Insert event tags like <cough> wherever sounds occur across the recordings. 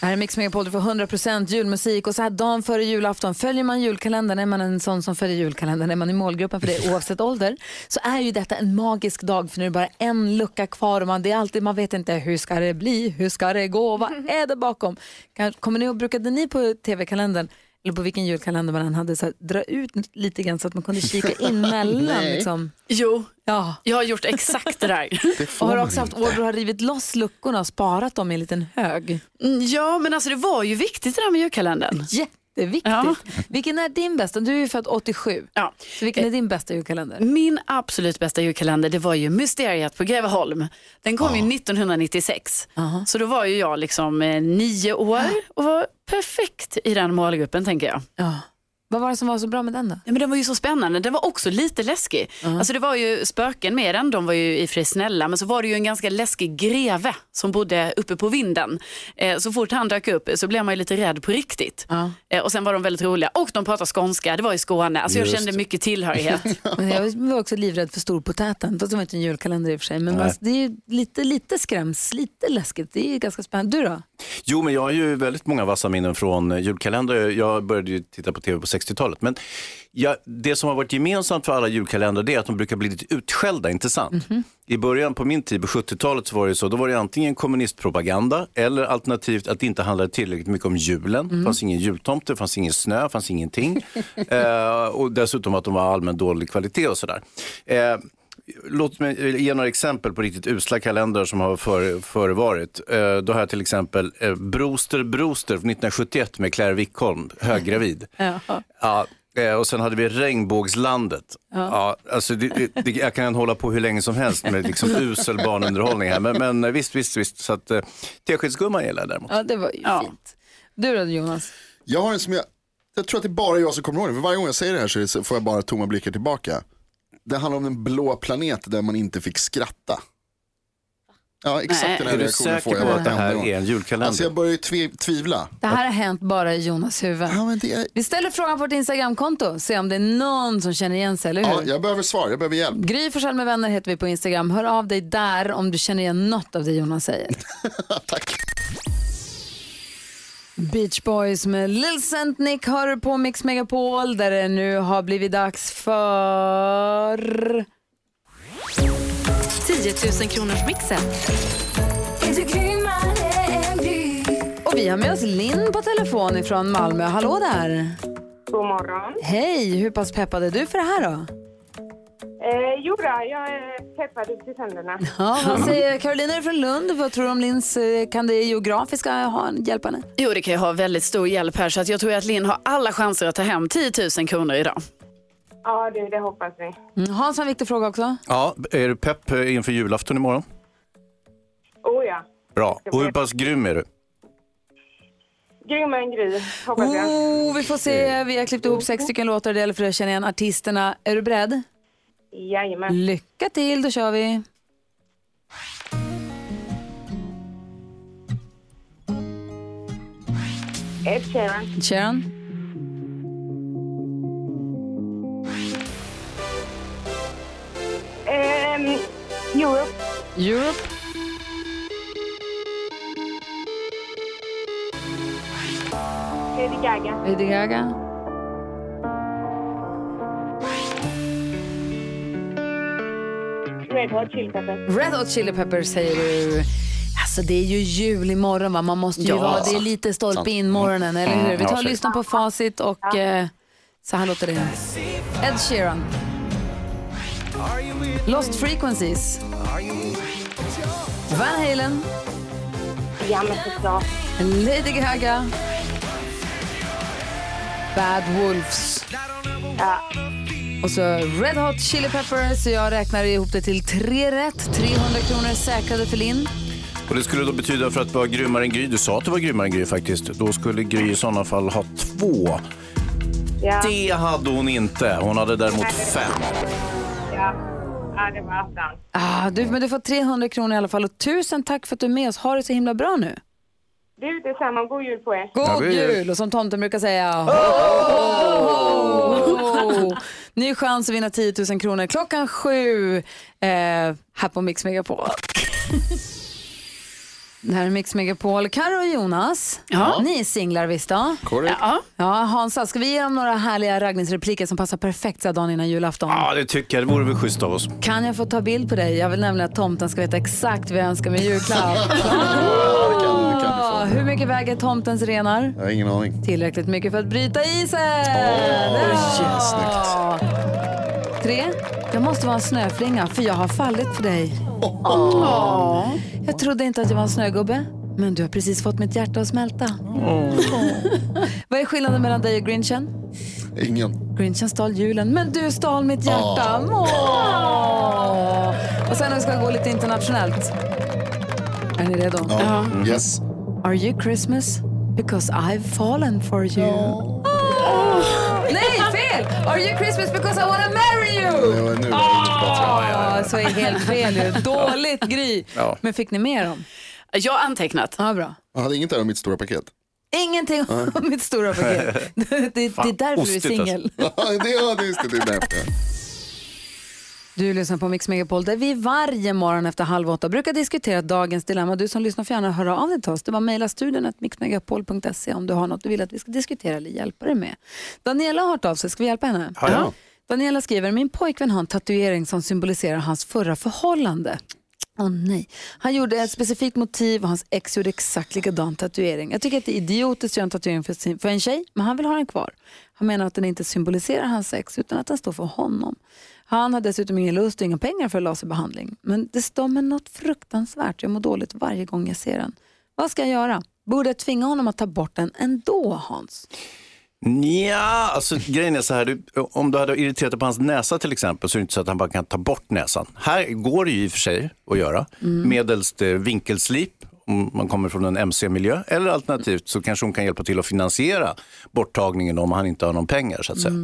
Det här är Mix Megapol, du får 100% julmusik. Och så här dagen före julafton följer man julkalendern, är man en sån som följer julkalendern, är man i målgruppen för det <laughs> oavsett ålder, så är ju detta en magisk dag för nu är det bara en lucka kvar och man, det är alltid, man vet inte hur ska det bli, hur ska det gå, vad är det bakom? Kommer ni och brukade ni på tv-kalendern eller på vilken julkalender man än hade, så här, dra ut lite grann så att man kunde kika in <laughs> mellan. Nej. liksom. Jo, ja. jag har gjort exakt det där. <laughs> Och har också haft år då har rivit loss luckorna och sparat dem i en liten hög. Mm, Ja, men alltså det var ju viktigt det där med julkalendern. Jätteviktigt. Ja. <laughs> Vilken är din bästa? Du är ju född 87. Ja. Så vilken är din bästa julkalender? Min absolut bästa julkalender det var ju Mysteriet på Greveholm. Den kom ju 1996. Så då var ju jag liksom eh, nio år och var perfekt i den målgruppen tänker jag. Vad var det som var så bra med den då? Ja, men den var ju så spännande, den var också lite läskig. Alltså det var ju spöken med den, de var ju i och för sig snälla, men så var det ju en ganska läskig greve som bodde uppe på vinden. Eh, så fort han dök upp så blev man ju lite rädd på riktigt. Ja. Eh, och sen var de väldigt roliga. Och de pratade skånska, det var i Skåne. Alltså jag kände mycket tillhörighet. <laughs> Men jag var också livrädd för storpotäten. Fast det var inte en julkalender i och för sig. Men alltså, det är ju lite, lite skräms, lite läskigt. Det är ju ganska spännande. Du då? Jo, men jag har ju väldigt många vassa minnen från julkalendrar. Jag började ju titta på tv på 60-talet. Men ja, det som har varit gemensamt för alla julkalendrar det är att de brukar bli lite utskällda, inte sant? I början på min tid, på 70-talet, så var det så, då var det antingen kommunistpropaganda eller alternativt att det inte handlade tillräckligt mycket om julen. Det fanns ingen jultomte, det fanns ingen snö, det fanns ingenting. <laughs> eh, och dessutom att de var allmänt dålig kvalitet och sådär. Eh, Låt mig ge några exempel på riktigt usla kalendrar som har före, förevarit. Eh, då har jag till exempel eh, Broster Broster från 1971 med Claire Wickholm, höggravid. <laughs> Ja, eh, och sen hade vi Regnbågslandet. Ja. alltså det, det, det, jag kan hålla på hur länge som helst med liksom usel barnunderhållning här. Men, men eh, visst, visst, visst. Så att, eh, Teskedsgumman gillar jag däremot. Ja, det var ju Ja. fint. Du då Jonas? Jag har en som jag, jag tror att det är bara jag som kommer ihåg den. För varje gång jag säger det här så är det- så får jag bara tomma blickar tillbaka. Det handlar om en blå planet där man inte fick skratta. Ja, exakt Nej. den här Är du reaktionen får säker jag på bara att det här är en julkalender? Alltså jag börjar ju tve, tvivla. Det här har hänt bara i Jonas huvud. Ja, men det är, Vi ställer frågan på vårt Instagramkonto. Se om det är någon som känner igen sig, eller hur? ja, jag behöver svar, jag behöver hjälp. Gry Forssell med vänner heter vi på Instagram. Hör av dig där om du känner igen något av det Jonas säger. <laughs> Tack. Beach Boys med Lil Saint Nick hör på Mix Megapol där det nu har blivit dags för... 10 000 kronors mixen. Och vi har med oss Linn på telefon ifrån Malmö. Hallå där! God morgon. Hej! Hur pass peppad är du för det här då? Eh, jo då, jag är peppad upp till tänderna. <laughs> Ja, vad säger Carolina är från Lund. Vad tror du om Linns, eh, kan det geografiska ha, hjälpa henne? Jo, det kan ju ha väldigt stor hjälp här så att jag tror att Linn har alla chanser att ta hem 10 000 kronor idag. Ja, du, det hoppas vi. Mm, Hans har en viktig fråga också. Ja, är du pepp eh, inför julafton imorgon? Oh ja. Bra. Och hur pass grym är du? Grym en gry, hoppas jag. Oh, vi får se. Vi har klippt ihop sex stycken låtar. Det gäller för att känna igen artisterna. Är du beredd? Jajamän. Lycka till, då kör vi. Ed Sheeran. Sharon. Ehm, Europe. Europe. Lady Gaga. Lady Gaga. Red Hot Chili Peppers. Red Hot Chili Peppers säger du. Alltså det är ju jul imorgon va? Man måste ju Ja. vara, det är lite stolpe in morgonen, eller hur? Vi tar och Ja, lyssnar på facit och eh, så här låter det. Ed Sheeran. Lost Frequencies. Van Halen. Ja, men såklart. Lady Gaga. Bad Wolves. Ja. Och så Red Hot Chili Peppers. Jag räknar ihop det till tre rätt. 300 kronor säkrade för Linn. Och det skulle då betyda för att vara grymmare än Gry, du sa att du var grymmare än Gry faktiskt, då skulle Gry i sådana fall ha två. Ja. Det hade hon inte. Hon hade däremot fem. Ja. ja, det var attans. Ah, du, men du får 300 kronor i alla fall. Och tusen tack för att du är med oss. Ha det så himla bra nu. Du, detsamma. God jul på er. God jul. Och som tomten brukar säga... Ho, ho, ho. Ny chans att vinna 10 000 kronor klockan sju eh, här på Mix Megapol. Det här är Mix Megapol. Karo och Jonas, Ja. ni är singlar visst då? Korrekt. Ja. Ja, Hansa, ska vi ge dem några härliga raggningsrepliker som passar perfekt så här dagen innan julafton? Ja, det tycker jag. Det vore väl schysst av oss. Kan jag få ta bild på dig? Jag vill nämligen att tomten ska veta exakt vad jag önskar mig i julklapp. <laughs> Hur mycket väger tomtens renar? Jag har ingen aning. Tillräckligt mycket för att bryta isen! Åh, Ja. Tre. Jag måste vara en snöflinga för jag har fallit för dig. Åh. Jag trodde inte att jag var en snögubbe. Men du har precis fått mitt hjärta att smälta. Vad är skillnaden mellan dig och Grinchen? Ingen. Grinchen stal julen, men du stal mitt hjärta. Åh. Och sen när vi ska gå lite internationellt. Är ni redo? Ja. Yes. Are you Christmas? Because I've fallen for you. Nej, fel! Are you Christmas because I wanna marry you? Det var nu var det bättre. Ah, så är helt fel ju. Dåligt Gry. Ja. Men fick ni med dem? Jag har antecknat. Ja, bra. Jag hade inget där om mitt stora paket. Ingenting om mitt stora paket. <laughs> Det, det, det är därför du är ostigt singel. Ja, det, det, just det, det är därför. Du lyssnar på Mix Megapol där vi varje morgon efter halv åtta brukar diskutera dagens dilemma. Du som lyssnar får gärna höra av dig till oss. Det var mejla studion mixmegapol.se om du har något du vill att vi ska diskutera eller hjälpa dig med. Daniela har hört av sig, ska vi hjälpa henne? Ja, ja. Daniela skriver, min pojkvän har en tatuering som symboliserar hans förra förhållande. Åh nej. Han gjorde ett specifikt motiv och hans ex gjorde exakt likadan tatuering. Jag tycker att det är idiotiskt att göra en tatuering för, sin, för en tjej, men han vill ha den kvar. Han menar att den inte symboliserar hans ex utan att den står för honom. Han har dessutom ingen lust och inga pengar för laserbehandling. Men det står mig något fruktansvärt. Jag mår dåligt varje gång jag ser den. Vad ska jag göra? Borde jag tvinga honom att ta bort den ändå, Hans? Ja, alltså grejen är så här, du, om du hade irriterat dig på hans näsa till exempel så är det inte så att han bara kan ta bort näsan. Här går det ju i och för sig att göra, medelst eh, vinkelslip om man kommer från en MC-miljö eller alternativt så kanske hon kan hjälpa till att finansiera borttagningen om han inte har någon pengar så att säga.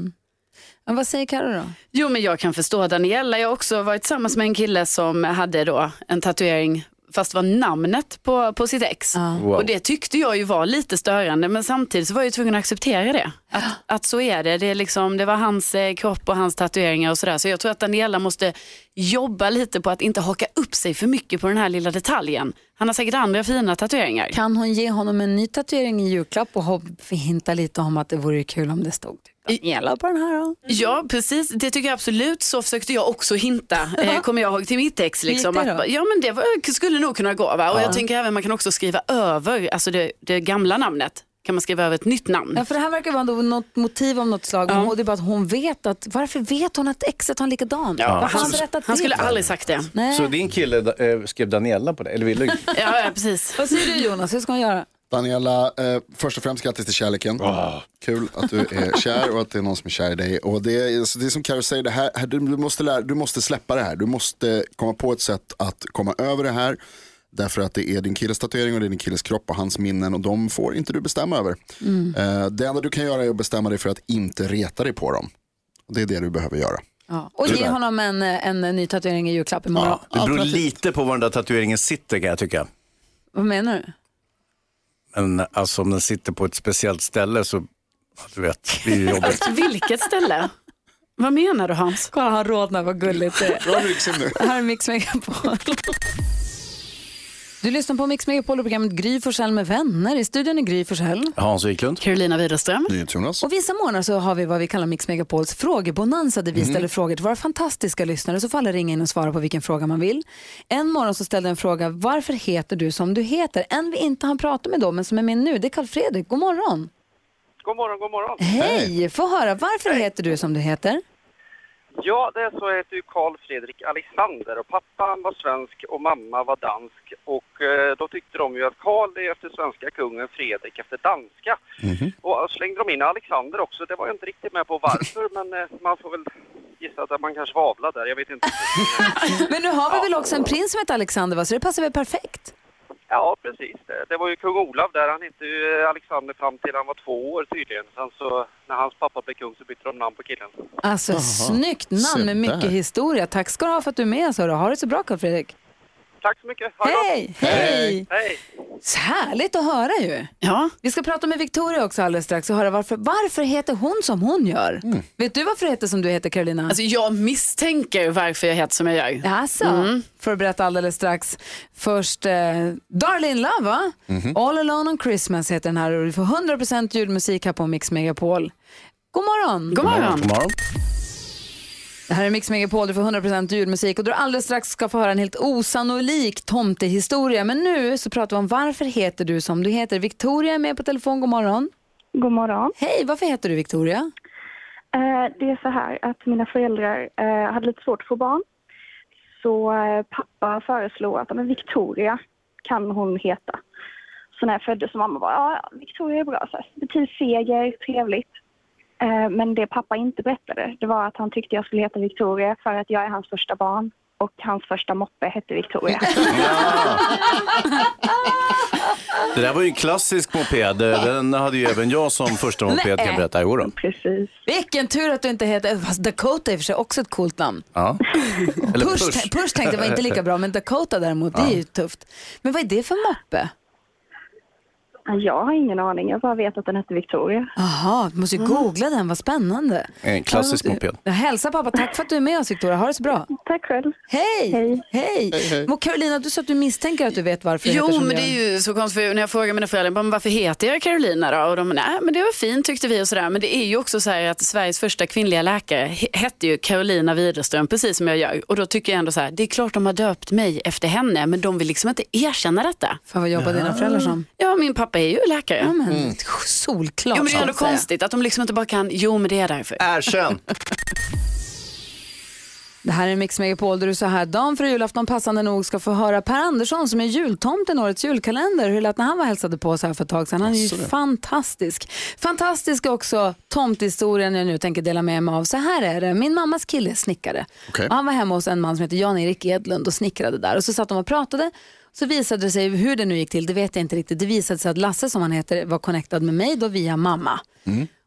Men vad säger Karo då? Jo men jag kan förstå Daniela. Jag har också varit tillsammans med en kille som hade då en tatuering fast var namnet på, på sitt ex. Wow. Och det tyckte jag ju var lite störande men samtidigt så var jag ju tvungen att acceptera det. Att, att så är det. Det, är liksom, det var hans eh, kropp och hans tatueringar och sådär. Så jag tror att Daniela måste jobba lite på att inte haka upp sig för mycket på den här lilla detaljen. Han har säkert andra fina tatueringar. Kan hon ge honom en ny tatuering i julklapp och hopp- hinta lite om att det vore kul om det stod typ Daniela på den här då? Ja, precis. Det tycker jag absolut. Så försökte jag också hinta, <laughs> eh, kommer jag ihåg, till mitt ex. Liksom, att, ja, men det var, skulle nog kunna gå. Va? Och jag tänker även man kan också skriva över alltså det, det gamla namnet. Kan man skriva över ett nytt namn? Ja, för det här verkar vara något motiv av något slag. Ja. Och det är bara att hon vet att, varför vet hon att exet har en likadan? Ja, Varför han, han skulle aldrig sagt det. Nej. Så din kille eh, skrev Daniela på det, eller ville <laughs> Ja, ja, precis. Vad säger du Jonas, hur ska hon göra? Daniela, eh, först och främst grattis till kärleken. Kul att du är <laughs> kär och att det är någon som är kär i dig. Och det, är, så det är som Carro säger, det här, här- du, du, måste lära, du måste släppa det här. Du måste komma på ett sätt att komma över det här. Därför att det är din killes tatuering och det är din killes kropp och hans minnen och de får inte du bestämma över. Eh, det enda du kan göra är att bestämma dig för att inte reta dig på dem. Och det är det du behöver göra. Ja. Och ge honom en, en, ny tatuering i julklapp imorgon. Det beror lite på var den där tatueringen sitter kan jag tycka. Vad menar du? Men alltså om den sitter på ett speciellt ställe så, du vet, det är ju <laughs> jobbigt. Vilket ställe? Vad menar du Hans? Kolla han rodnar, vad gulligt det är. Bra nu. Det här är Mix Megapol. Du lyssnar på Mix Megapol och programmet Gry Forssell med vänner. I studion är Gry Forssell. Hans Wiklund. Carolina Widerström. NyhetsJonas. Och vissa månader så har vi vad vi kallar Mix Megapols frågebonanza där vi ställer frågor till våra fantastiska lyssnare så får alla ringa in och svara på vilken fråga man vill. En morgon så ställde jag en fråga, varför heter du som du heter? En vi inte har pratat med då men som är med nu, det är Karl Fredrik. God morgon! God morgon, god morgon. Hej! Få höra, varför heter du som du heter? Ja, det är så jag heter ju Karl Fredrik Alexander och pappa var svensk och mamma var dansk. Och eh, då tyckte de ju att Karl är efter svenska kungen, Fredrik efter danska. Och slängde de in Alexander också. Det var jag inte riktigt med på varför, <laughs> men eh, man får väl gissa att man kanske var avlad där. Jag vet inte. <laughs> Men nu har vi väl också en prins som heter Alexander va? Så det passar väl perfekt? Ja, precis. Det, det var ju kung Olav där. Han hette ju Alexander fram till han var två år tydligen. Sen så när hans pappa blev kung så bytte de namn på killen. Alltså snyggt namn med mycket historia. Tack ska du ha för att du är med oss. hörru. Ha det så bra Karl Fredrik. Tack så mycket. Ha. Hej! Hej! Hej! Så härligt att höra ju. Ja. Vi ska prata med Victoria också alldeles strax och höra varför, varför heter hon som hon gör. Vet du varför det heter som du heter Carolina? Alltså jag misstänker varför jag heter som jag gör. Jaså? Får du berätta alldeles strax. Först eh, Darlene Love va? All Alone on Christmas heter den här och du får 100% julmusik här på Mix Megapol. God morgon! God morgon. God morgon. Det här är Mix Megapol, du får 100% julmusik och du alldeles strax ska få höra en helt osannolik tomtehistoria. Men nu så pratar vi om varför heter du som du heter. Victoria är med på telefon, god morgon. God morgon. Hej, varför heter du Victoria? Eh, Det är så här att mina föräldrar eh, hade lite svårt att få barn. Så eh, pappa föreslog att men Victoria kan hon heta. Så när jag föddes så mamma bara, ja Victoria är bra. Så här, betyder seger, trevligt. Eh, Men det pappa inte berättade, det var att han tyckte jag skulle heta Victoria för att jag är hans första barn. Och hans första moppe hette Victoria. <laughs> Det där var ju en klassisk moped. Den hade ju även jag som första moped kan jag berätta. Jo då. Precis. Vilken tur att du inte heter, fast Dakota är i och för sig också ett coolt namn. Ja. Eller Push, push. push. tänkte jag var inte lika bra, men Dakota däremot, det är ju tufft. Men vad är det för moppe? Jag har ingen aning, jag bara vet att den hette Victoria. Jaha, vi måste ju googla den, vad spännande. En klassisk Ja, moped. Jag hälsar pappa, tack för att du är med oss Victoria, ha det så bra. Tack själv. Hej! Hej. Hej! Och Carolina, du sa att du misstänker att du vet varför du heter Jo, men du det gör. är ju så konstigt för när jag frågar mina föräldrar bara, varför heter jag Carolina då? Och de nej men det var fint tyckte vi och sådär. Men det är ju också så här att Sveriges första kvinnliga läkare he- hette ju Carolina Widerström, precis som jag gör. Och då tycker jag ändå så här, det är klart de har döpt mig efter henne, men de vill liksom inte erkänna detta. För vad jobbar dina föräldrar som? Ja, min pappa är ju läkare. Ja, men, Solklart. Jo, men det är ändå konstigt att de liksom inte bara kan, jo men det är därför. Erkänn! Det här är Mix Megapol där du så här dagen före julafton passande nog ska få höra Per Andersson som är jultomten i årets julkalender. Hur lät när han var hälsade på oss här för ett tag sedan. Han är ju fantastisk. Fantastisk också tomtehistorien jag nu tänker dela med mig av. Så här är det, min mammas kille är snickare. Och han var hemma hos en man som heter Jan-Erik Edlund och snickrade där. Och så satt de och pratade. Så visade det sig, hur det nu gick till, det vet jag inte riktigt. Det visade sig att Lasse som han heter var connectad med mig då via mamma.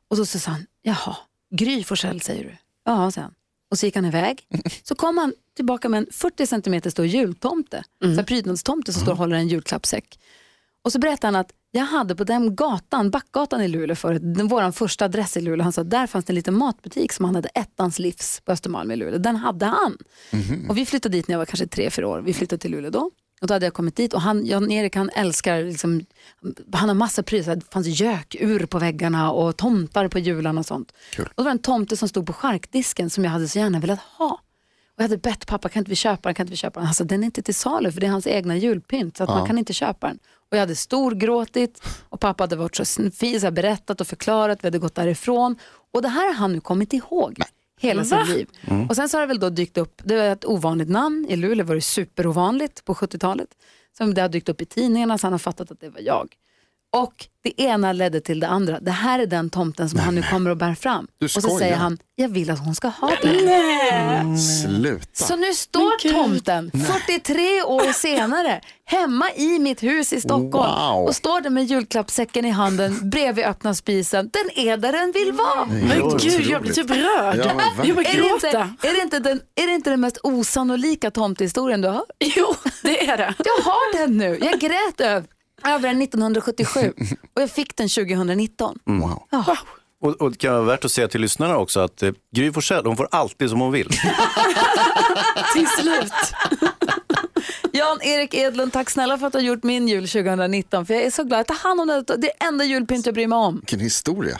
Och så sa han, jaha, Gry Forssell säger du? Ja, sa han. Och så gick han iväg. <laughs> Så kom han tillbaka med en 40 centimeter stor jultomte. Mm. Så prydnadstomte som står och håller en julklappssäck. Och så berättade han att jag hade på den gatan, Backgatan i Luleå förut, den vår första adress i Luleå, han sa att där fanns det en liten matbutik som han hade ettans livs på Östermalm i Luleå. Den hade han. Och vi flyttade dit när jag var kanske tre, fyra år. Vi flyttade till Luleå då. Och då hade jag kommit dit och han, Jan-Erik han älskar, liksom, han har massa prylar, det fanns gökur på väggarna och tomtar på jularna och sånt. Kul. Och det var en tomte som stod på charkdisken som jag hade så gärna velat ha. Och jag hade bett pappa, kan inte vi köpa den? Kan inte vi köpa den? Alltså, den är inte till salu för det är hans egna julpynt så att man kan inte köpa den. Och jag hade storgråtit och pappa hade varit så fin, så berättat och förklarat, vi hade gått därifrån. Och det här har han nu kommit ihåg. Hela sitt liv. Och sen så har det väl då dykt upp, det var ett ovanligt namn, i Luleå var det superovanligt på 70-talet. Som det har dykt upp i tidningarna så han har fattat att det var jag. Och det ena ledde till det andra. Det här är den tomten som han nu kommer och bär fram. Och så säger han, jag vill att hon ska ha den. Sluta. Så nu står tomten 43 år senare hemma i mitt hus i Stockholm Wow. och står där med julklappssäcken i handen bredvid öppna spisen. Den är där den vill vara. Men gud, jag blir typ rörd. Ja, men jag bara Är det, inte, gråta. är, det inte den, är det inte den mest osannolika tomtehistorien du har? Jo, det är det. Jag har den nu. Jag grät över, över den 1977 <laughs> och jag fick den 2019. Wow. Ja. Och, och det kan vara värt att säga till lyssnarna också att eh, Gry Forssell, hon får alltid som hon vill. <laughs> Till slut. <laughs> Jan-Erik Edlund, tack snälla för att du har gjort min jul 2019. För jag är så glad. Ta hand om det. Det är enda julpynt jag bryr mig om. Vilken historia.